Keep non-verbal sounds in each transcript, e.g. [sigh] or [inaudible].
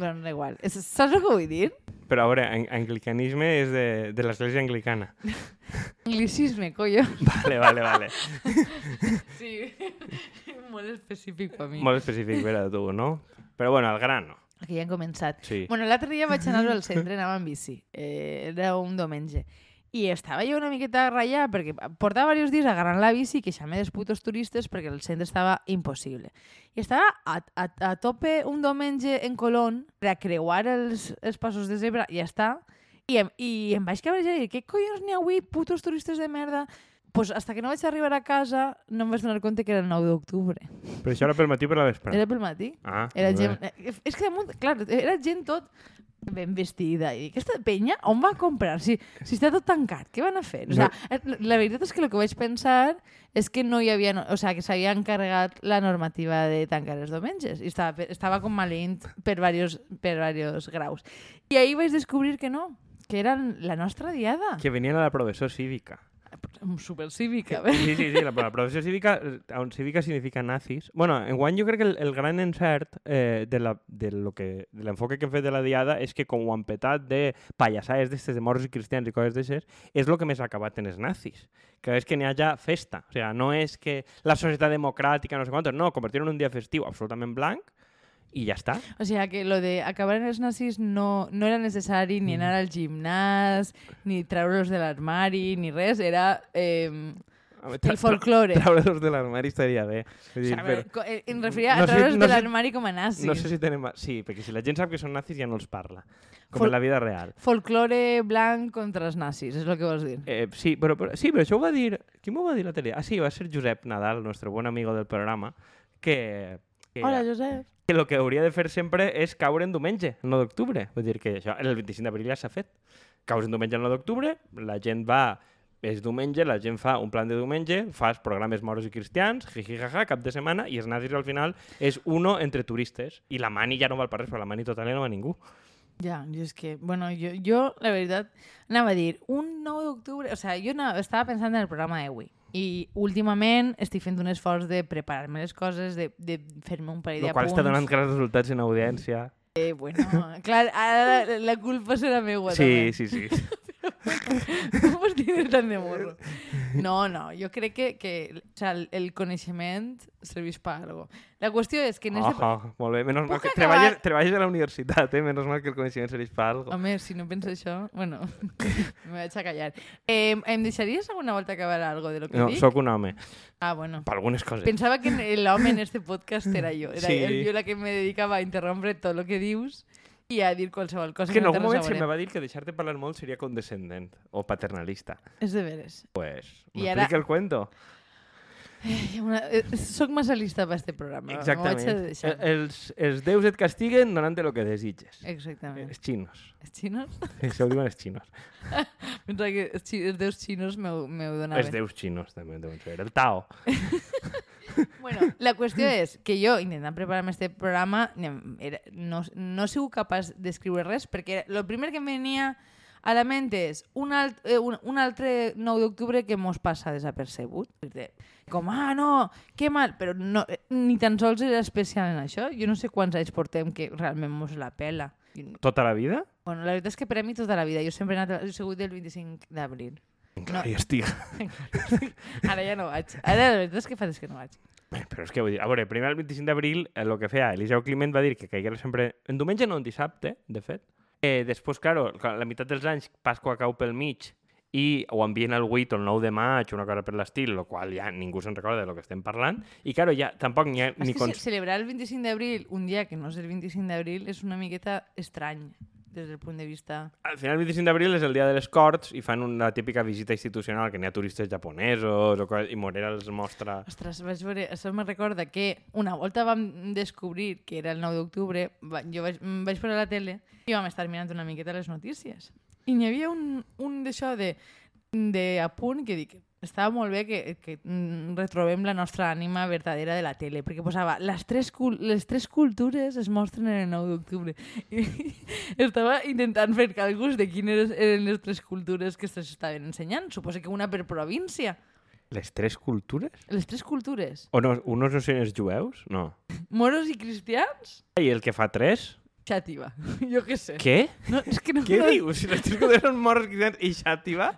Bueno, no igual. És, saps el que vull dir? Però a veure, ang anglicanisme és de, de l'església anglicana. [laughs] Anglicisme, collo. [laughs] Vale, vale, vale. [laughs] Sí, molt específic per mi. Molt específic, vera, tu, no? Però bueno, al gran, no. Que ja hem començat. Sí. Bueno, l'altre dia vaig anar al centre, anava en bici. Eh, era un diumenge. I estava jo una miqueta ratllat perquè portava diversos dies agarrant la bici i queixant-me dels putos turistes perquè el centre estava impossible. I estava a, a, a tope un diumenge en Colón per a creuar els, els passos de zebra i ja està. I em, i em vaig cabrejar i dir, què collons n'hi ha avui, putos turistes de merda? pues hasta que no vaig arribar a casa no em vaig donar compte que era el 9 d'octubre. Però això era pel matí o per la vespre? Era pel matí. Ah, Era gent... eh, És que damunt, clar, era gent tot ben vestida. I aquesta penya, on va comprar? Si, si està tot tancat, què van a fer? O sea, la veritat és que el que vaig pensar és que no hi havia... no- O sea, que s'havia encarregat la normativa de tancar els diumenges. I estava, estava com maleint per varios, per varios graus. I ahir vaig descobrir que no, que era la nostra diada. Que venien a la professor cívica. Super cívica. Sí, sí, sí, la, la professió cívica, eh, on cívica significa nazis. bueno, en guany jo crec que el, el gran encert eh, de la- de lo que de l'enfoque que hem fet de la diada és que com ho han petat de pallassades d'estes de morts i cristians i coses d'aixes, és el que més ha acabat en els nazis. Que és que n'hi hagi festa. O sigui, no és que la societat democràtica, no sé quantos, no, convertir en un dia festiu absolutament blanc i ja està. O sigui que lo de acabar en els nazis no, no era necessari ni anar al gimnàs, ni treure'ls de l'armari, ni res. Era eh, el folklore. Treure-los de l'armari estaria bé. Vull O dir, sigui, però, eh, em referia no a sé- treure'ls no de sé- l'armari com a nazis. no sé si tenen... Sí, perquè si la gent sap que són nazis ja no els parla. Com Fol- en la vida real. Folklore blanc contra els nazis, és el que vols dir. Eh, sí, però, però, sí, però això ho va dir... Qui m'ho va dir la tele? Ah, sí, va ser Josep Nadal, el nostre bon amigo del programa, que, que, Hola, Josep. Que el que hauria de fer sempre és caure en diumenge, el 9 d'octubre. Vull dir que això, el 25 d'abril ja s'ha fet. Caus en diumenge el 9 d'octubre, la gent va és diumenge, la gent fa un plan de diumenge, fas programes moros i cristians, jiji, jaja, cap de setmana, i els nazis al final és uno entre turistes. I la mani ja no val per res, però la mani total no va ningú. Ja, jo és que, bueno, jo, jo la veritat, anava a dir, un 9 d'octubre, o sigui, jo anava, estava pensant en el programa d'avui, i últimament estic fent un esforç de preparar-me les coses, de, de fer-me un parell El d'apunts. qual està donant grans resultats en audiència. Eh, bueno, clar, ara la, la culpa serà meua, Sí, sí, sí. Com pots dir tant de morro? No, no, jo crec que, que o sea, el, el coneixement serveix per cosa. La qüestió és que en este... Ojo, molt bé. Menos mal que acabar? treballes, treballes a la universitat, eh? Menos mal que el coneixement serveix per algo. Home, si no penso això, bueno, [laughs] me vaig a callar. Eh, em deixaries alguna volta acabar algo de lo que No, dic? sóc un home. Ah, bueno. Per algunes coses. Pensava que l'home en este podcast era jo. Era Sí. jo la que me dedicava a interrompre tot el que dius i a dir qualsevol cosa És que en algun moment se me veure. va dir que deixar-te parlar molt seria condescendent o paternalista. És de veres. Pues, m'explica ara- el cuento. Eh, Una, eh, soc massa lista per este programa. Exactament. El- Els, els déus et castiguen donant-te el que desitges. Exactament. Els xinos. Els xinos? [laughs] Això ho diuen els xinos. [laughs] Pensava que els, xi- els déus xinos m'ho m'ho Els donaven. déus xinos també deuen ser. El Tao. [laughs] Bueno, la qüestió és que jo, intentant preparar-me este programa, era, no, no sigut capaç d'escriure res, perquè el primer que em venia a la ment és un, alt, eh, un, un altre 9 d'octubre que mos passa desapercebut. De- Com, ah, no, que mal, però no, eh, ni tan sols era especial en això. Jo no sé quants anys portem que realment mos la pela. Tota la vida? Bueno, la veritat és que per a mi tota la vida. Jo sempre he, anat, he sigut del 25 d'abril. Encara No. hi estic. [laughs] Ara ja no vaig. Ara la veritat és que fa des que no vaig. Bé, Però és que vull dir, a veure, primer el 25 d'abril el que feia Eliseu Climent va dir que caiguera sempre en diumenge no en dissabte, de fet. Eh, després, claro, clar, la meitat dels anys Pasqua cau pel mig i ho envien el 8 o el 9 de maig, una cosa per l'estil, el qual ja ningú se'n recorda de lo que estem parlant. I, claro, ja tampoc n'hi ha És ni... que Cons... ce- celebrar el 25 d'abril un dia que no és el 25 d'abril és una miqueta estrany des del punt de vista... Al final, el 25 d'abril és el dia de les Corts i fan una típica visita institucional que n'hi ha turistes japonesos o coses, i Morera els mostra... Ostres, vaig veure, això me recorda que una volta vam descobrir que era el 9 d'octubre, jo vaig, em vaig posar a la tele i vam estar mirant una miqueta les notícies. I n'hi havia un, un d'això de, de apunt que dic, estava molt bé que, que mm, retrobem la nostra ànima verdadera de la tele, perquè posava les tres, cul les tres cultures es mostren en el 9 d'octubre. [laughs] Estava intentant fer càlculs de quines eren les tres cultures que s'estaven ensenyant. Suposo que una per província. Les tres cultures? Les tres cultures. O no, unos no són els jueus? No. [laughs] Moros i cristians? I el que fa tres? Xàtiva. [laughs] Jo què sé. Què? No, és que no, Què no, dius? Si les tres cultures són morros cristians i Xàtiva?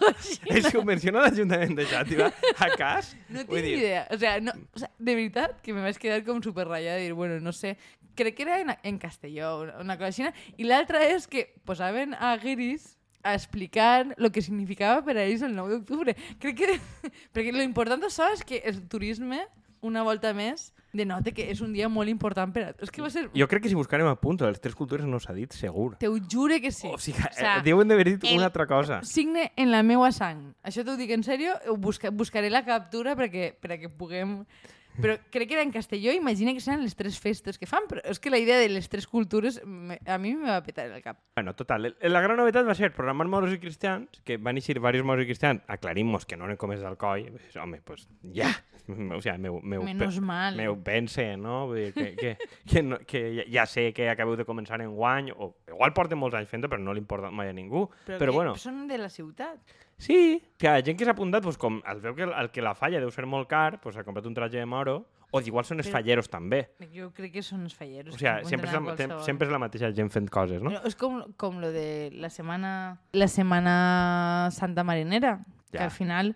[laughs] Es subvenciona l'Ajuntament de Xàtiva? A cas? No tinc dir- idea. O sea, no, o sea, de veritat que me vaig quedar com super ratllada de dir, bueno, no sé, crec que era en, en castelló, una, una cosa així. I l'altra és que posaven a guiris a explicar lo que significava per a ells el 9 d'octubre. Crec que... [laughs] Perquè lo important d'això és que el turisme, una volta més, denota que és un dia molt important per a... És que va ser... Jo crec que si buscarem a punt, les tres cultures no s'ha dit, segur. Te ho jure que sí. O sigui, O sea, eh, deuen d'haver dit el- una altra cosa. Signe en la meua sang. Això t'ho dic en sèrio, busca, buscaré la captura perquè, perquè puguem... Però crec que era en castelló, imagina que seran les tres festes que fan, però és que la idea de les tres cultures me, a mi me va petar el cap. Bueno, total, el- la gran novetat va ser programar moros i cristians, que van eixir diversos moros i cristians, aclarim-nos que no eren com és d'Alcoi, pues, home, pues ja, o sea, meu, meu, Menos mal. meu pense, no? Vull dir que, que, que, no, que ja, sé que acabeu de començar en guany, o igual porten molts anys fent-ho, però no li importa mai a ningú. Però, però que bueno, Són de la ciutat. sí, que ha gent que s'ha apuntat, pues, com el veu que el, el que la falla deu ser molt car, pues, ha comprat un traje de moro, o igual són els Però- falleros també. Jo crec que són els falleros. O sigui, que sempre és, la, sempre és la mateixa gent fent coses, no? Però és com, com lo de la setmana, la setmana Santa Marinera, que Ja. al final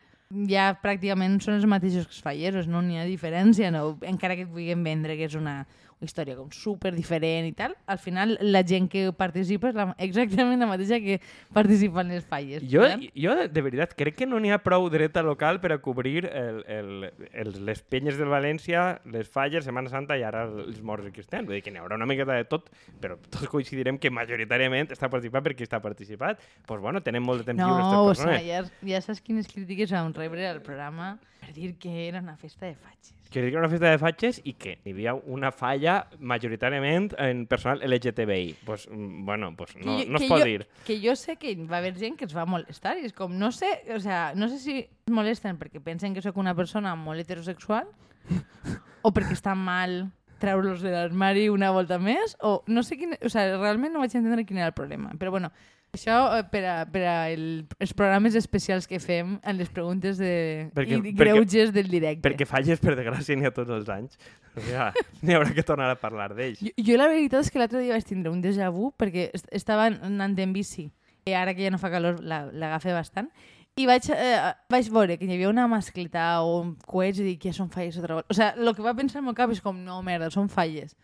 ja pràcticament són els mateixos que els falleros, no n'hi ha diferència, no? encara que et vulguin vendre que és una, història com super diferent i tal, al final la gent que participa és la, exactament la mateixa que participa en les falles. Jo, saps? jo, de veritat, crec que no n'hi ha prou dreta local per a cobrir el, el, el, les penyes del València, les falles, Setmana Santa i ara els morts i cristians. Vull dir que n'hi haurà una miqueta de tot, però tots coincidirem que majoritàriament està participat per qui està participat. Doncs pues bueno, tenen molt de temps lliure No, aquestes o persones. sea, ja, ja saps quines crítiques vam rebre al programa per dir que era una festa de fatxes. Que era una festa de fatxes i que hi havia una falla majoritàriament en personal LGTBI. Pues, mm, bueno, pues no, Que jo- no es pot jo- dir. Que jo sé que va haver gent que es va molestar i és com, no sé, o sea, no sé si es molesten perquè pensen que sóc una persona molt heterosexual o perquè està mal treure-los de l'armari una volta més o no sé quin... O sea, realment no vaig entendre quin era el problema. Però bueno, això eh, per a, per a el, els programes especials que fem en les preguntes de, Perquè- i perquè- greuges del directe. Perquè falles, per desgràcia, n'hi ha tots els anys. Sigui, n'hi haurà que tornar a parlar d'ells. Jo, jo la veritat és que l'altre dia vaig tindre un déjà vu perquè est estava anant en bici i ara que ja no fa calor la- l'agafe bastant i vaig, eh, vaig veure que hi havia una mascleta o un coets i dic que ja són falles altra volta. O sigui, el que va pensar el meu cap és com, no, merda, són falles.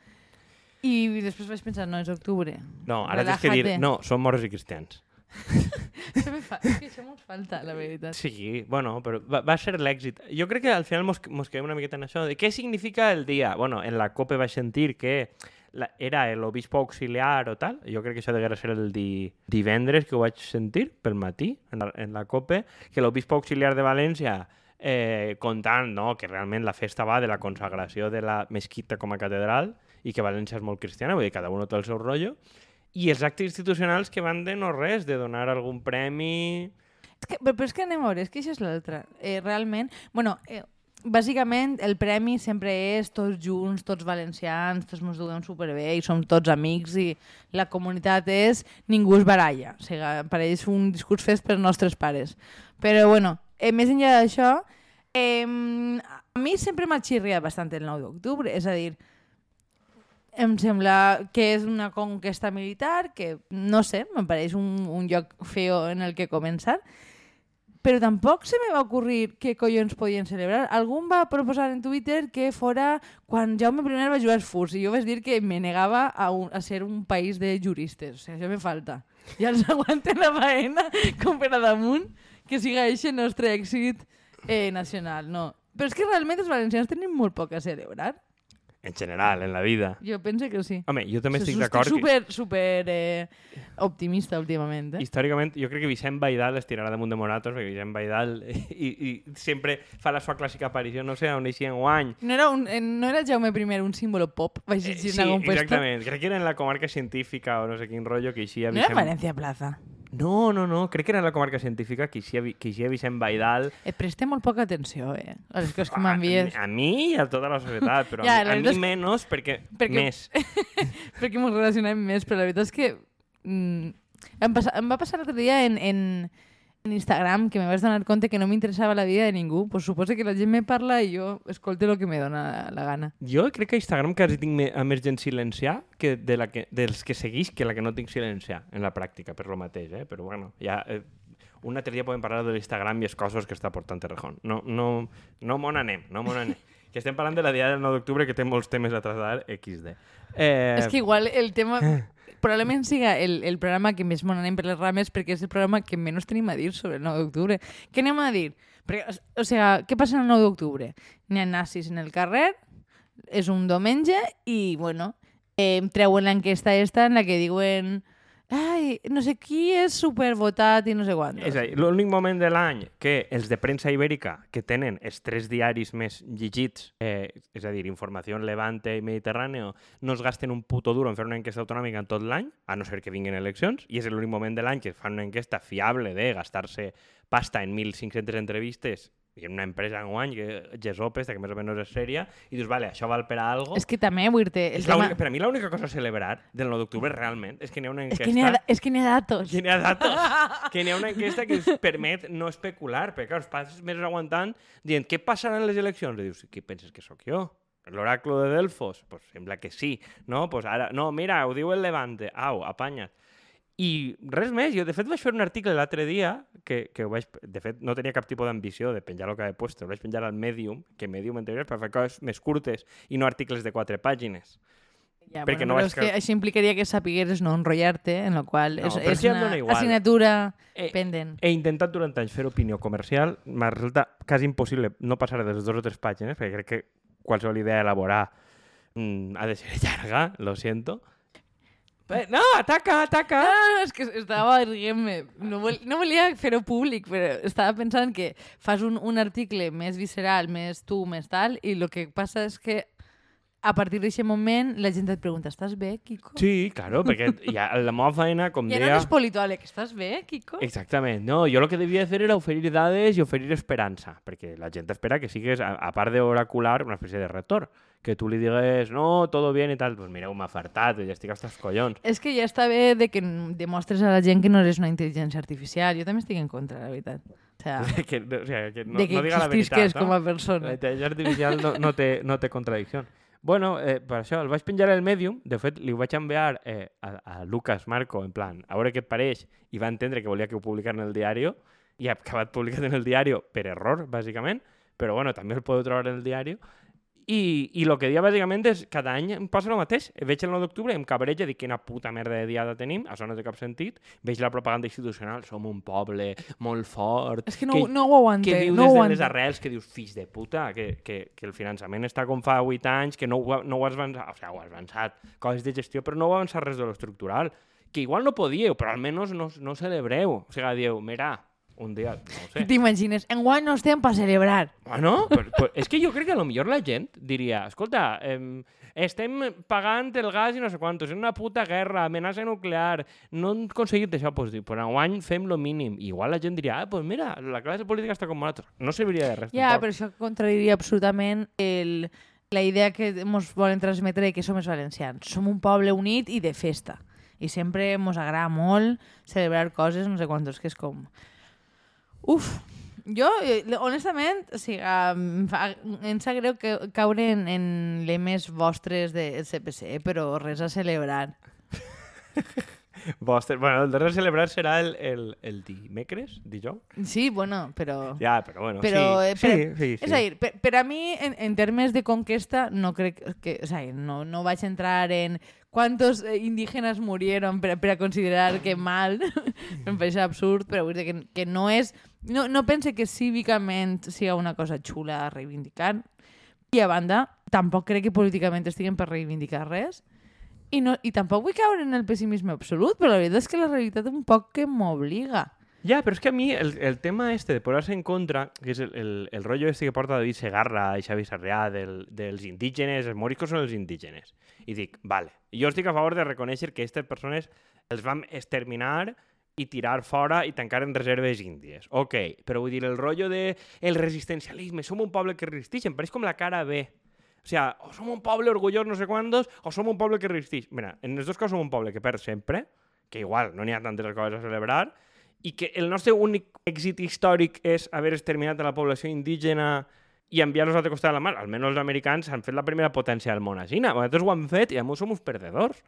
I després vaig pensar, no, és octubre. No, ara tens que dir, no, són morts i cristians. [laughs] Això, me fa, és que això mos falta, la veritat. Sí, bueno, però va, va ser l'èxit. Jo crec que al final mos, mos quedem una miqueta en això. De què significa el dia? Bueno, en la COPE vaig sentir que la, era l'obispo auxiliar o tal. Jo crec que això deguera ser el di, divendres que ho vaig sentir, pel matí, en la, en la COPE, que l'obispo auxiliar de València eh, contant no, que realment la festa va de la consagració de la mesquita com a catedral i que València és molt cristiana, vull dir, cada un té el seu rotllo, i els actes institucionals que van de no res, de donar algun premi... És que, però, però és que anem a veure, és que això és l'altre. Eh, realment, bueno, eh, bàsicament el premi sempre és tots junts, tots valencians, tots ens duguem superbé i som tots amics i la comunitat és ningú es baralla. O sigui, per ells un discurs fet pels nostres pares. Però bueno, eh, més enllà d'això, eh, a mi sempre m'ha xirriat bastant el 9 d'octubre, és a dir, em sembla que és una conquesta militar, que no sé, em pareix un, un lloc feo en el que començar, però tampoc se me va ocorrir què collons podien celebrar. Algú em va proposar en Twitter que fora quan Jaume I va jugar als furs i jo vaig dir que me negava a, un, a ser un país de juristes. O sigui, això me falta. Ja els [laughs] aguanten la faena com per a damunt que siga aquest el nostre èxit eh, nacional. No. Però és que realment els valencians tenim molt poc a celebrar. En general, en la vida. Jo penso que sí. Home, jo també estic d'acord que super, super eh, optimista últimament. Eh? històricament jo crec que Vicent Baidal es tirarà damunt de Moratos perquè Vicent Baidal [laughs] i, i sempre fa la seva clàssica aparició, no sé, on eixia en guany. No era, un, eh, no era Jaume I un símbolo pop? Vaig Eh, llegir sí, en algun puesto. exactament. Crec que era en la comarca científica o no sé quin rotllo que eixia No era Vicent... Valencia Plaza. No, no, no, crec que era la comarca científica que que eixia Vicent Baidal. Et preste molt poca atenció, eh? A les coses que a, m'envies. a mi i a tota la societat, però Ja, a, la a mi és- menys perquè, perquè- més. [laughs] perquè ens relacionem més, però la veritat és que mm, em, passa, em va passar l'altre dia en, en, en Instagram que me vaig donar compte que no m'interessava la vida de ningú. Pues suposo que la gent me parla i jo escolte el que me dona la gana. Jo crec que a Instagram quasi tinc me, a més gent silenciar que, de la que dels que seguís que la que no tinc silenciar en la pràctica, per lo mateix, eh? Però bueno, ja... Eh, un altre dia podem parlar de l'Instagram i les coses que està portant Terrejón. No, no, no mon anem, no mon anem. que estem parlant de la diada del 9 d'octubre que té molts temes a trasladar XD. Eh... És que igual el tema [laughs] probablement siga el, el programa que més mon anem per les rames perquè és el programa que menys tenim a dir sobre el 9 d'octubre. Què anem a dir? Perquè, o sigui, què passa el 9 d'octubre? N'hi ha nazis en el carrer, és un diumenge i, bueno, eh, treuen l'enquesta esta en la que diuen ai, no sé qui és supervotat i no sé quant. És a dir, l'únic moment de l'any que els de premsa ibèrica, que tenen els tres diaris més llegits, eh, és a dir, Informació, Levante i Mediterráneo, no es gasten un puto duro en fer una enquesta autonòmica en tot l'any, a no ser que vinguin eleccions, i és l'únic moment de l'any que fan una enquesta fiable de gastar-se pasta en 1.500 entrevistes i en una empresa en guany, que Gesopes, que més o menys és sèria, i dius, vale, això val per a algo. És que també, vull dir-te... el És tema- Per a mi l'única cosa a celebrar del 9 d'octubre realment és que n'hi ha una És enquesta... que n'hi ha, és que n'hi ha datos. que n'hi ha datos, que n'hi ha una enquesta que us permet no especular, perquè clar, passes mesos aguantant dient què passarà en les eleccions? I dius, què penses que sóc jo? L'oracle de Delfos? Pues sembla que sí, no? Pues ara, no, mira, ho diu el Levante, au, apanya't. I res més, jo de fet vaig fer un article l'altre dia, que, que ho vaig, de fet no tenia cap tipus d'ambició de penjar el que he puesto, el vaig penjar al Medium, que Medium en teoria és per fer coses més curtes i no articles de quatre pàgines. Ja, Perquè bueno, no vaig és que que- això implicaria que sapigueres no enrotllar-te, en la qual No, és, és em una igual. assignatura Eh, pendent. He intentat durant anys fer opinió comercial, m'ha resultat quasi impossible no passar de les dues o tres pàgines, perquè crec que qualsevol idea a elaborar mm, ha de ser llarga, lo siento. No, ataca, ataca! Ah, és que estava rient-me. No, vol, no volia fer-ho públic, però estava pensant que fas un, un article més visceral, més tu, més tal, i el que passa és que a partir d'aquest moment la gent et pregunta ¿estàs bé, Kiko? Sí, claro, perquè ja la meva feina, com Ja no deia... eres politòleg, ¿estàs bé, Kiko? Exactament. No, jo el que devia fer era oferir dades i oferir esperança, perquè la gent espera que sigues, a, a part d'oracular, una espècie de retor. Que tu li digues, no, todo bien i tal, pues mireu, m'ha fartat, ja estic els collons. És que ja està bé de que demostres a la gent que no eres una intel·ligència artificial. Jo també estic en contra, la veritat. O sea, [laughs] que, o sea, que no, de que no diga la veritat, com no? a persona. La intel·ligència artificial no, no, té, no té contradicció. Bueno, eh, per això el vaig penjar al Medium, de fet li ho vaig enviar eh, a, a Lucas Marco, en plan, a veure què et pareix, i va entendre que volia que ho publicara en el diari, i ha acabat publicat en el diari per error, bàsicament, però bueno, també el podeu trobar en el diari, i, i el que dia bàsicament és cada any em passa el mateix. Veig el 9 d'octubre, em cabreja, dic quina puta merda de diada tenim, això no té cap sentit. Veig la propaganda institucional, som un poble molt fort, És que no, no ho aguante. que diu no des de les arrels, que dius, fills de puta, que, que, que el finançament està com fa 8 anys, que no, no ho has avançat, o sigui, ho has avançat, coses de gestió, però no ho ha avançat res de lo estructural. Que igual no podíeu, però almenys no, no celebreu. O sigui, dieu, mira, un dia, no ho sé. T'imagines, enguany no estem per celebrar. Bueno, [laughs] però, però és que jo crec que a lo millor la gent diria, escolta, eh, estem pagant el gas i no sé quantos, és una puta guerra, amenaça nuclear, no hem aconseguit això, doncs dic, però enguany fem lo mínim. I igual la gent diria, ah, pues mira, la classe política està com nosaltres. No serviria de res, Ja, tampoc. però això contradiria absolutament el, la idea que ens volen transmetre de que som els valencians. Som un poble unit i de festa. I sempre ens agrada molt celebrar coses, no sé quantos, que és com... Uf, jo, eh, honestament, o sigui, em, fa, em sap greu que caure en, en lemes vostres del CPC, però res a celebrar. [laughs] Vostre... Bueno, el darrer celebrar serà el, el, el dimecres, dijous? Sí, bueno, però... Ja, però bueno, Però, sí. eh, per, sí, sí, sí. És a dir, per, per a mi, en, en termes de conquesta, no crec que... O sigui, no, no vaig entrar en quantos eh, indígenas murieron per, per a considerar que mal, [laughs] em pareix absurd, però vull dir que, que no és... No, no pense que cívicament siga una cosa xula a reivindicar. I a banda, tampoc crec que políticament estiguen per reivindicar res. I, no, I tampoc vull caure en el pessimisme absolut, però la veritat és que la realitat un poc que m'obliga. Ja, però és que a mi el, el tema este de posar-se en contra, que és el, el, el rotllo este que porta David Segarra i Xavi Sarrià del, dels indígenes, els moriscos són els indígenes. I dic, vale, jo estic a favor de reconèixer que aquestes persones els vam exterminar i tirar fora i tancar en reserves índies. Ok, però vull dir, el rotllo de el resistencialisme, som un poble que resisteix, em pareix com la cara B. O sea, o som un poble orgullós no sé quantos, o som un poble que resisteix. Mira, en els dos casos som un poble que perd sempre, que igual no n'hi ha tantes coses a celebrar, i que el nostre únic èxit històric és haver exterminat a la població indígena i enviar-los a l'altre costat de la mar. Almenys els americans han fet la primera potència del món a Xina. Nosaltres ho han fet i a som uns perdedors.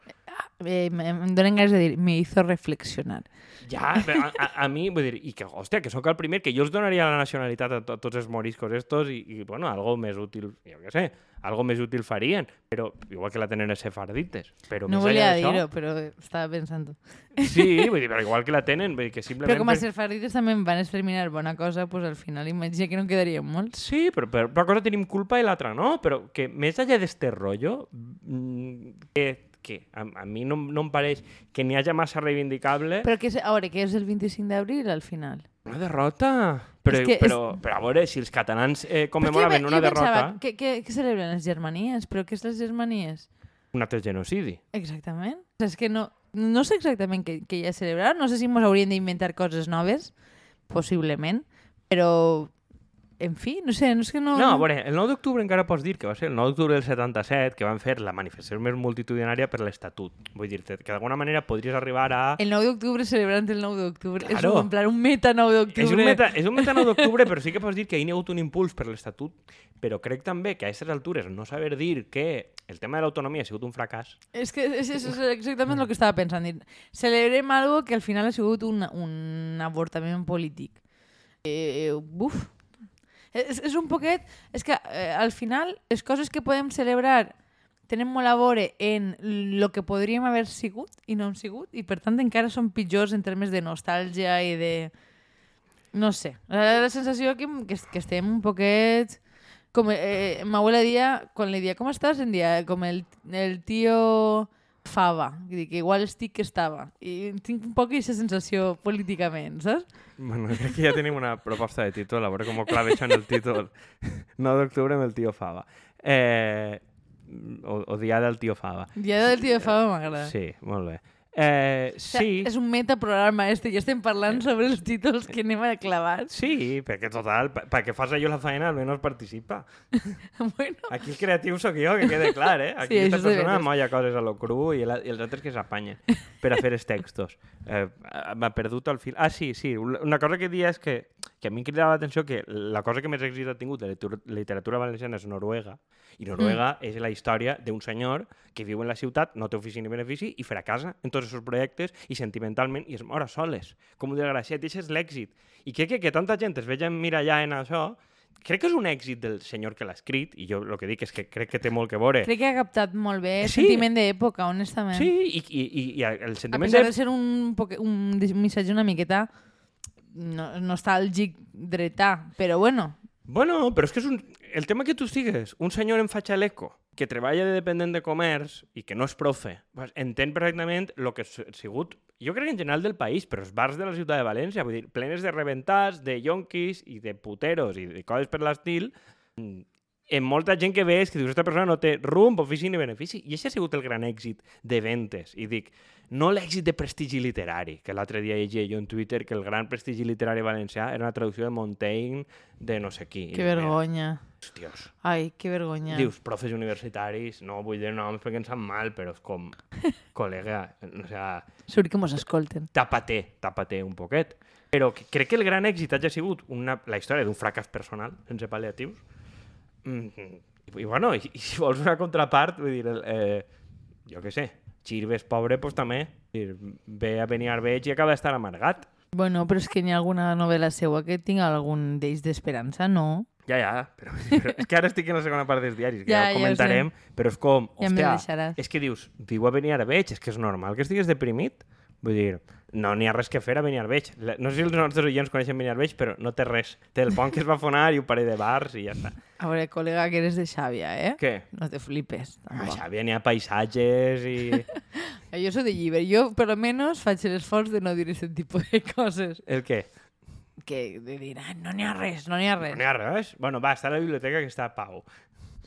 Eh, em donen ganes de dir, me hizo reflexionar. Ja, a, a, a mi, vull dir, i que, hòstia, que sóc el primer, que jo els donaria la nacionalitat a to tots els moriscos estos i, i, bueno, algo més útil, jo què sé, algo més útil farien, però igual que la tenen els sefardites. Però No volia dir-ho, però estava pensant. Sí, vull dir, però igual que la tenen, vull dir que simplement... Però com a sefardítes també van exterminar bona cosa, pues al final imagina que no quedarien molts. Sí, però per una cosa tenim culpa i l'altra no, però que més enllà d'este rotllo, mm, que, que a, a mi no, no em pareix que n'hi hagi massa reivindicable Però que és, a veure, que és el 25 d'abril al final. Una derrota. Però, És que però, però a veure, si els catalans eh, commemoraven una pensava, derrota, que, que, que celebren les germanies? Però què és les germanies? un altre genocidi. Exactament. O sigui, és que no, no sé exactament què, què hi ha a celebrar. No sé si ens hauríem d'inventar coses noves, possiblement, però, en fi, no sé, no és que no... No, a veure, el 9 d'octubre encara pots dir que va ser el 9 d'octubre del 77 que van fer la manifestació més multitudinària per l'Estatut. Vull dir-te que d'alguna manera podries arribar a... El 9 d'octubre celebrant el 9 d'octubre. És Claro. un, en plan un meta 9 d'octubre. És un, meta, és un meta 9 d'octubre, però sí que pots dir que hi ha hagut un impuls per l'Estatut, però crec també que a aquestes altures no saber dir que el tema de l'autonomia ha sigut un fracàs. És que és, és, és exactament el que estava pensant. Dir, celebrem algo que al final ha sigut un, un avortament polític. Eh, buf. És, és un poquet... És que eh, al final les coses que podem celebrar tenen molt a veure en el que podríem haver sigut i no hem sigut, i per tant encara són pitjors en termes de nostàlgia i de... No sé. La, sensació que, que, que estem un poquet... Com, eh, ma abuela dia, quan li dia, com estàs? Em dia, com el, el tio Fava. Dic, igual estic que estava. I tinc un poc aquesta sensació políticament, saps? Bueno, crec que ja tenim una proposta de títol, a veure com ho claveixen el títol. 9 d'octubre amb el tio Fava. Eh, o, o dia del tio Fava. Dia del tio Fava m'agrada. Sí, molt bé. Eh, O sigui, sí, és un metaprograma este i estem parlant sobre els títols que anem a clavar. sí, perquè total, perquè fas allò la feina almenys participa. [laughs] bueno, Aquí el creatiu sóc jo, que quede clar, eh? Aquí Sí, esta això és de persona molla coses a lo cru i, el, i els altres que s'apanyen per a fer els textos. Eh, M'ha perdut el fil. Ah, sí, sí. Una una cosa que dia és que, que a mi em cridava l'atenció que la cosa que més èxit ha tingut de literatura valenciana és Noruega. I Noruega Mm. és la història d'un senyor que viu en la ciutat, no té ofici ni benefici, i fracassa en tots els seus projectes i sentimentalment i es mor a soles, com un desgraciat. I això és l'èxit. I crec que, que tanta gent es veia mirallar en això crec que és un èxit del senyor que l'ha escrit, i jo el que dic és que crec que té molt que veure. crec que ha captat molt bé el Sí. sentiment d'època, honestament. Sí, i, i, i, el A sentiment pesar de... ser un, un missatge una miqueta no, nostàlgic dretà, però bueno, Bueno, però és que és un... El tema que tu estigues, un senyor en fatxa l'eco, que treballa de dependent de comerç i que no és profe, entén perfectament el que ha sigut, jo crec que en general del país, però els bars de la ciutat de València, vull dir, plenes de rebentats, de yonquis i de puteros i de coses per l'estil, mm, en molta gent que ves que dius, aquesta persona no té rumb, ofici ni benefici. I això ha sigut el gran èxit de ventes. I dic, no l'èxit de prestigi literari, que l'altre dia llegia jo en Twitter que el gran prestigi literari valencià era una traducció de Montaigne de no sé qui. Que vergonya. Hòstios. Ai, que vergonya. Dius, profes universitaris, no vull dir noms perquè em sap mal, però és com, [laughs] col·lega, o sea, Surt que mos escolten. tàpate, tàpate un poquet. Però crec que el gran èxit hagi sigut una, la història d'un fracàs personal, sense pal·liatius. Mm, i, i, bueno, i, i si vols una contrapart, vull dir, el, eh, jo què sé, Xirves pobre, doncs també. Ve a venir Arbeig i acaba d'estar amargat. Bueno, però és que hi ha alguna novel·la seua que tinga algun d'ells d'esperança, no? Ja, ja, però, [laughs] però és que ara estic en la segona part dels diaris, que Ja, ja, ja ho comentarem, però és com, Ja hòstia, deixaràs. és que dius, viu a Beniarbeig, és que és normal que estigues deprimit. Vull dir, no n'hi ha res que fer a Beniarbeig. No sé si els nostres oients coneixen Beniarbeig, però no té res. Té el pont que es va fonar i un parell de bars i ja està. A veure, col·lega, que eres de Xàbia, eh? Què? No te flipes. A. Xàbia n'hi ha paisatges i... [laughs] Jo soy de llibre. Jo, per almenys, faig l'esforç de no dir aquest tipus de coses. El què? Que de dir, ah, no n'hi ha res, no n'hi ha No res. n'hi ha res? Bueno, va, està a la biblioteca que està a Pau.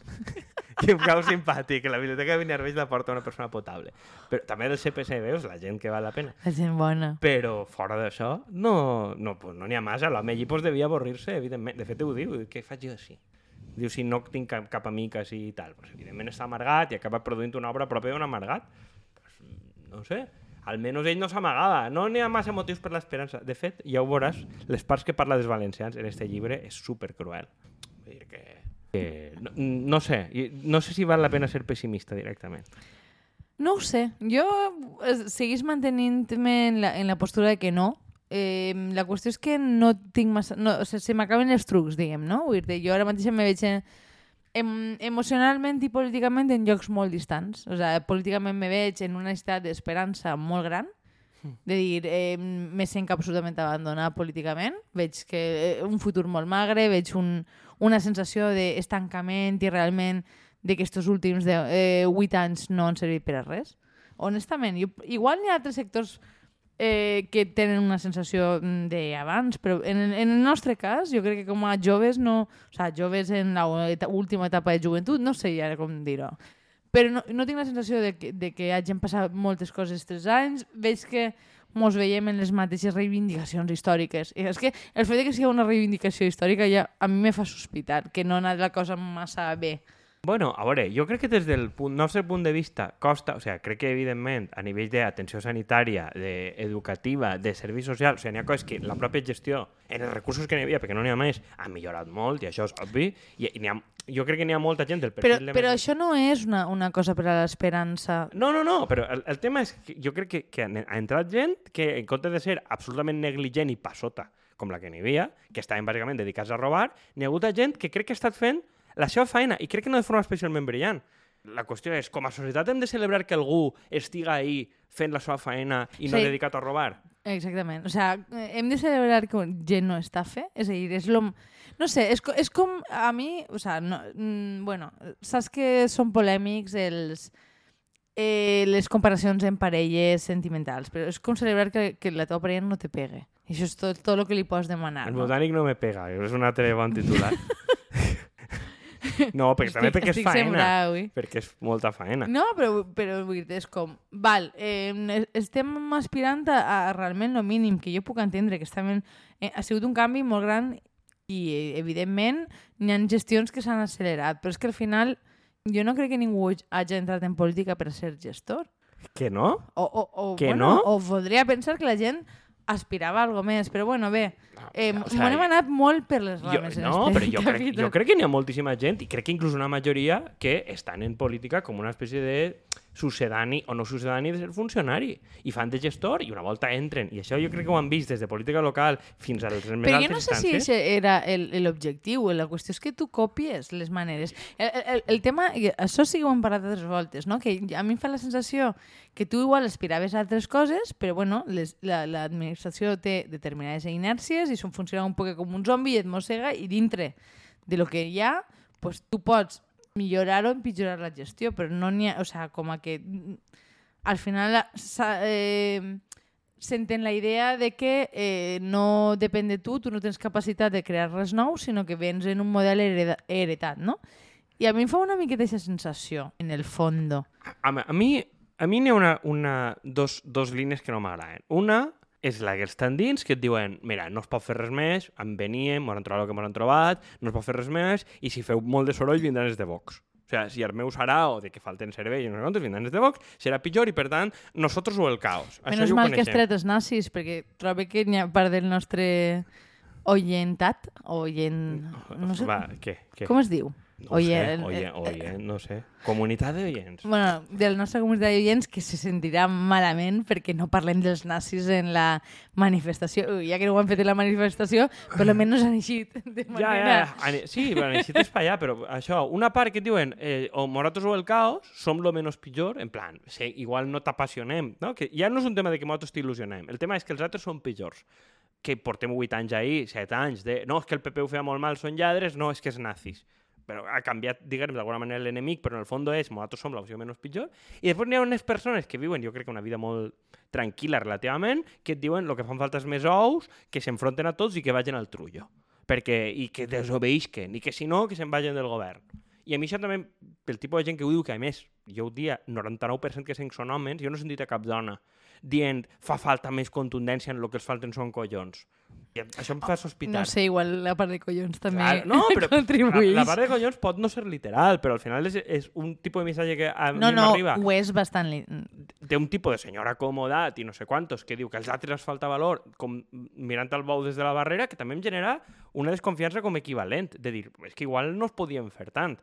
[laughs] que em cau simpàtic, la biblioteca de Beniarbeig la porta una persona potable. Però també del CPC, veus, la gent que val la pena. La gent bona. Però fora d'això, no n'hi no, pues no ha massa. L'home allí pues, devia avorrir-se, evidentment. De fet, ho diu. Què faig jo així? Diu, si no tinc cap, cap amic així i tal. Pues, evidentment està amargat i acaba produint una obra pròpia d'un amargat. Pues, no sé. almenys ell no s'amagava. No n'hi ha massa motius per l'esperança. De fet, ja ho veuràs, les parts que parla dels valencians en este llibre és super cruel. Que no, no sé, no sé si val la pena ser pessimista directament. No ho sé. Jo eh, seguís mantenint-me en, la, en la postura de que no. Eh, la qüestió és que no tinc massa... No, o sigui, se m'acaben els trucs, diguem, no? Vull dir jo ara mateix me veig en, em, emocionalment i políticament en llocs molt distants. O sigui, políticament me veig en una estat d'esperança molt gran, de dir, eh, me sent absolutament abandonat políticament, veig que eh, un futur molt magre, veig un, una sensació d'estancament i realment de que últims de, eh, 8 anys no han servit per a res. Honestament, jo, igual hi ha altres sectors eh, que tenen una sensació mm, d'abans, però en, en el nostre cas, jo crec que com a joves, no, o sea, joves en l'última etapa de joventut, no sé ara com dir-ho, però no, no tinc la sensació de que, de que hagin passat moltes coses tres anys, veig que mos veiem en les mateixes reivindicacions històriques. I és que el fet que sigui una reivindicació històrica ja a mi me fa sospitar que no ha anat la cosa massa bé. Bueno, a veure, jo crec que des del punt, nostre punt de vista costa, o sigui, crec que evidentment a nivell d'atenció sanitària, de educativa, de serveis socials, o sigui, n'hi ha coses que la pròpia gestió, en els recursos que n'hi havia, perquè no n'hi ha més, ha millorat molt, i això és obvi, i, i ha, jo crec que n'hi ha molta gent del perfil Però, de però això no és una, una cosa per a l'esperança. No, no, no, però el, el tema és que jo crec que, que ha entrat gent que, en comptes de ser absolutament negligent i passota, com la que n'hi havia, que estaven bàsicament dedicats a robar, n'hi ha hagut gent que crec que ha estat fent la seva feina, i crec que no de forma especialment brillant. La qüestió és, com a societat hem de celebrar que algú estiga ahí fent la seva feina i no Sí. dedicat a robar? Exactament. O sea, hem de celebrar que gent no estafe. És a dir, és lo... No sé, és, és com a mi... O sea, no, mm, bueno, saps que són polèmics els, eh, les comparacions en parelles sentimentals, però és com celebrar que, que la teva parella no te pegue. I això és tot, tot el que li pots demanar. El no? botànic no me pega, és un altre bon titular. [laughs] no, [laughs] perquè també perquè és estic faena. sembrat avui. Perquè és molta faena. No, però, però vull dir és com... Val, eh, estem aspirant a, a realment el mínim, que jo puc entendre, que estem en, eh, ha sigut un canvi molt gran i, eh, evidentment, n'hi ha gestions que s'han accelerat, però és que al final jo no crec que ningú hagi entrat en política per ser gestor. Que no? O, o, o, Que bueno, no? o podria pensar que la gent aspirava a algo més, però bueno, bé, eh, o o sea, anat molt per les Jo, rames en no, este però jo crec, jo crec que n'hi ha moltíssima gent, i crec que inclús una majoria, que estan en política com una espècie de sucedani o no sucedani de ser funcionari i fan de gestor i una volta entren i això jo crec que ho han vist des de política local fins a les més Però jo altes no sé si instàncies això era l'objectiu, la qüestió és que tu copies les maneres. El, el, el tema, això sí que ho hem parlat altres voltes, no? que a mi em fa la sensació que tu igual aspiraves a altres coses, però bueno, les- la- l'administració té determinades inèrcies i són funciona un poc com un zombi i et mossega i dintre de lo que hi ha, pues, tu pots millorar o empitjorar la gestió, però no n'hi ha... O sea, com que mm, al final eh, senten la idea de que eh, no depèn de tu, tu no tens capacitat de crear res nou, sinó que vens en un model heretat, no? I a mi em fa una miqueta aquesta sensació, en el fondo. a, a mi a mi n'hi ha una, una, dos, dos línies que no m'agraden una és la que estan dins, que et diuen mira, no es pot fer res més, en veníem, m'han trobat el que m'han trobat, no es pot fer res més, i si feu molt de soroll vindran els de Vox. O sigui, si el meu serà, o de que falten servei, i no sé quantos, vindran els de Vox, serà pitjor, i per tant, nosaltres o el caos. Menys mal que has tret els nazis, perquè trobo que n'hi ha part del nostre oyentat, oyen... No sé, Va, què? què? com es diu? No Oye, sé, el- oye, el- oye, no sé. Comunitat d'oients. Bueno, de la nostra comunitat d'oients que se sentirà malament perquè no parlem dels nazis en la manifestació. Ui, ja que no ho han fet en la manifestació, per almenys han eixit de Ja, manera... ja, ja. Sí, però necessites per allà, però això, una part que diuen eh, o nosaltres o el caos, som lo menos pitjor, en plan, sí, igual no t'apassionem, no? Que ja no és un tema de que nosaltres t'il·lusionem, el tema és que els altres són pitjors que portem 8 anys ahir, 7 anys, de no, és que el PP ho feia molt mal, són lladres, no, és que és nazis. Però ha canviat, diguem, d'alguna manera l'enemic, però en el fons és, nosaltres som l'opció menys pitjor. I després n'hi ha unes persones que viuen, jo crec que una vida molt tranquil·la relativament, que et diuen el que fan falta és més ous, que s'enfronten a tots i que vagin al trullo. Perquè, I que desobeïsquen, i que si no, que se'n vagin del govern. I a mi això també, pel tipus de gent que ho diu, que a més, jo ho dia 99% que sent són homes, jo no he sentit a cap dona dient fa falta més contundència en el que els falten són collons. I això em fa sospitar. No sé, igual la part de collons també Clar, no, [laughs] però la, contribueix. la part de collons pot no ser literal, però al final és, és un tipus de missatge que a no, mi no, m'arriba ho és bastant... Li... d'un tipus de senyora acomodat i no sé quantos que diu que als altres els falta valor com mirant el bou des de la barrera que també em genera una desconfiança com equivalent de dir, és que igual no es podien fer tant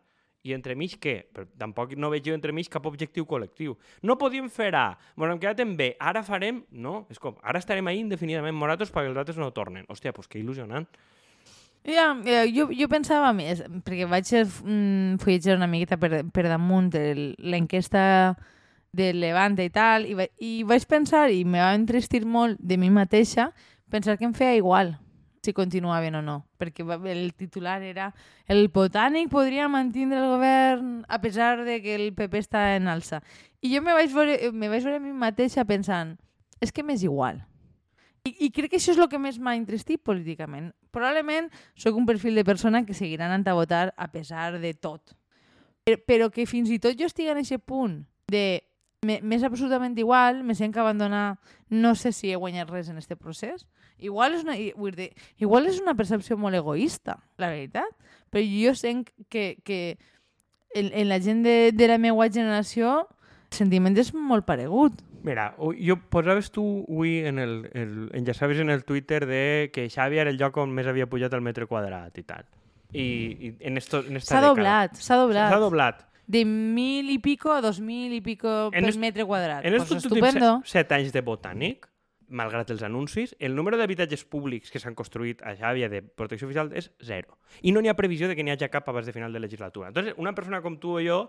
i entremig què? Però tampoc no veig jo entremig cap objectiu col·lectiu. No podíem fer A, ens hem quedat en B, ara farem... No, és com, ara estarem ahí indefinidament moratos perquè els altres no tornen. Hòstia, doncs que il·lusionant. Ja, yeah, jo, jo pensava més, perquè vaig mm, fulletjar una miqueta per, per damunt l'enquesta del Levante i tal, i, va, i vaig pensar, i me va entristir molt de mi mateixa, pensar que em feia igual si continuaven o no, perquè el titular era el botànic podria mantindre el govern a pesar de que el PP està en alça. I jo me vaig veure, me vaig veure a mi mateixa pensant, és que m'és igual. I, I crec que això és el que més m'ha entristit políticament. Probablement sóc un perfil de persona que seguirà anant a votar a pesar de tot. Però, però que fins i tot jo estigui en aquest punt de m'és absolutament igual, me sent que abandonar, no sé si he guanyat res en aquest procés. Igual és una, vull dir, igual és una percepció molt egoista, la veritat, però jo sent que, que en, en la gent de, de la meva generació el sentiment és molt paregut. Mira, jo posaves tu avui en el, el, enllaçaves en el Twitter de que Xavi era el lloc on més havia pujat el metre quadrat i tal. I, i en, esto, en esta S'ha dècada. doblat, s'ha doblat. S'ha doblat. De mil i pico a dos mil i pico En per est- metre quadrat. En pues estos últims estupendo. set, set anys de botànic, malgrat els anuncis, el número d'habitatges públics que s'han construït a Xàbia de protecció oficial és zero. I no n'hi ha previsió de que n'hi hagi cap abans de final de legislatura. Entonces, una persona com tu o jo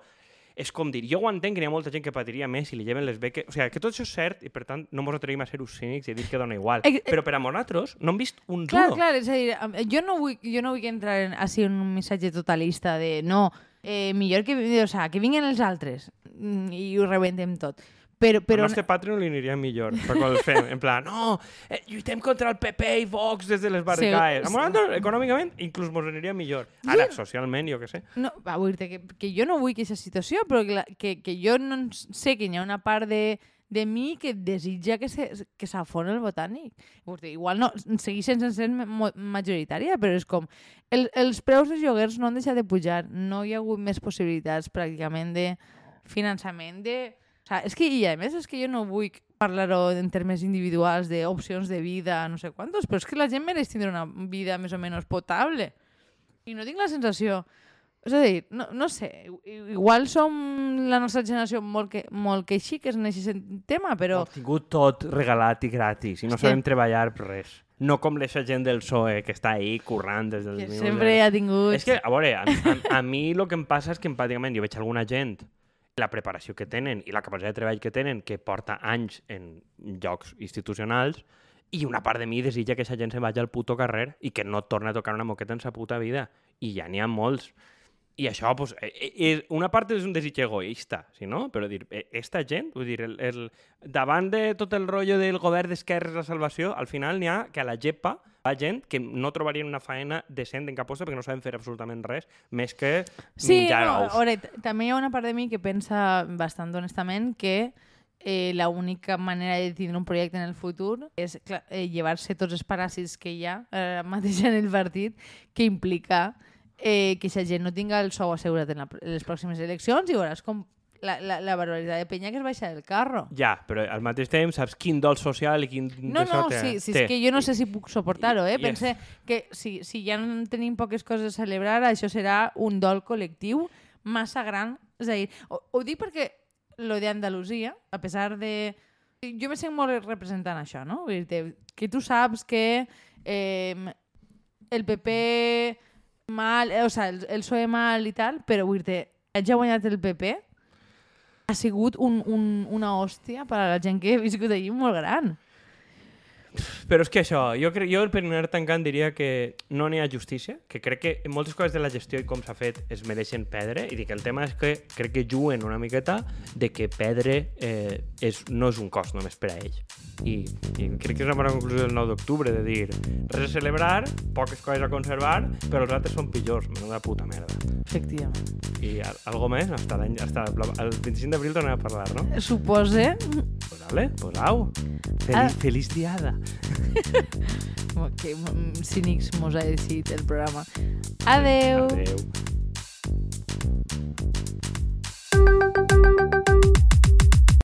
és com dir, jo ho entenc que n'hi ha molta gent que patiria més si li lleven les beques... O sigui, que tot això és cert i, per tant, no mos atrevim a ser cínics i dir que dona igual. Eh, eh, Però per a nosaltres no hem vist un Clar, duro. clar, és a dir, jo no vull, jo no vull entrar en, així en un missatge totalista de no, eh, millor que, o sea, que vinguin els altres mm, i ho rebentem tot. Però, Però... Al nostre Patreon li aniria millor, per quan el fem. En plan, no, eh, lluitem contra el PP i Vox des de les barricades. Sí, Sí, nosaltres, econòmicament, inclús mos aniria millor. Ara, socialment, jo què sé. no, va, vull dir que, que jo no vull aquesta situació, però que, que, que jo no sé que hi ha una part de, de mi que desitja que se, que s'afoni el botànic. Dir, igual no, segueix sense ser majoritària, però és com... El, els preus dels lloguers no han deixat de pujar, no hi ha hagut més possibilitats pràcticament de finançament de... O sea, és que, i a més, és que jo no vull parlar-ho en termes individuals d'opcions de vida, no sé quantos, però és que la gent mereix tindre una vida més o menys potable. I no tinc la sensació... És a dir, no, no sé, igual som la nostra generació molt, que, molt queixiques en aquest tema, però... Ho hem tingut tot regalat i gratis i no Hòstia. sabem treballar per res. No com l'eixa gent del PSOE que està ahí currant des del que sempre ha tingut... És que, a veure, a, a, a mi el que em passa és que empàticament jo veig alguna gent la preparació que tenen i la capacitat de treball que tenen que porta anys en llocs institucionals i una part de mi desitja que aquesta gent se vagi al puto carrer i que no torni a tocar una moqueta en sa puta vida. I ja n'hi ha molts. I això, pues, eh, eh, una part és un desig egoista, si no? Però dir, eh, esta gent, vull dir, el, el, davant de tot el rotllo del govern d'esquerres la salvació, al final n'hi ha que a la GEPA va gent que no trobarien una faena decent en cap posta perquè no saben fer absolutament res, més que Sí, menjar no, t- també hi ha una part de mi que pensa bastant honestament que eh, la única manera de tindre un projecte en el futur és clar, eh, llevar-se tots els paràsits que hi ha eh, mateix en el partit, que implica eh, que aquesta gent no tinga el sou assegurat en, la, en les pròximes eleccions i veuràs com la, la, la barbaritat de penya que es baixa del carro. Ja, però al mateix temps saps quin dol social i quin... No, no, té. sí, sí, té. és que jo no sé si puc suportar-ho, eh? Yes. Pense que si, si ja no tenim poques coses a celebrar, això serà un dol col·lectiu massa gran. És a dir, ho, ho dic perquè lo de Andalusia, a pesar de... Jo me sent molt representant això, no? Vull dir que tu saps que eh, el PP mal, eh, o sea, el, el PSOE mal i tal, però vull dir haig guanyat el PP ha sigut un, un, una hòstia per a la gent que ha viscut allí molt gran. Però és que això, jo, crec, jo per anar tancant diria que no n'hi ha justícia, que crec que moltes coses de la gestió i com s'ha fet es mereixen perdre, i dic, el tema és que crec que juguen una miqueta de que perdre eh, és, no és un cost només per a ells. I, I crec que és una bona conclusió del 9 d'octubre, de dir, res a celebrar, poques coses a conservar, però els altres són pitjors, menuda puta merda. Efectivament. I al- algo més? Hasta, hasta el 25 d'abril tornem a parlar, no? Supose Pues vale, pues au. Feliç, Ah. feliç diada que mm, cínics mos ha decidit el programa. Adeu! Adeu.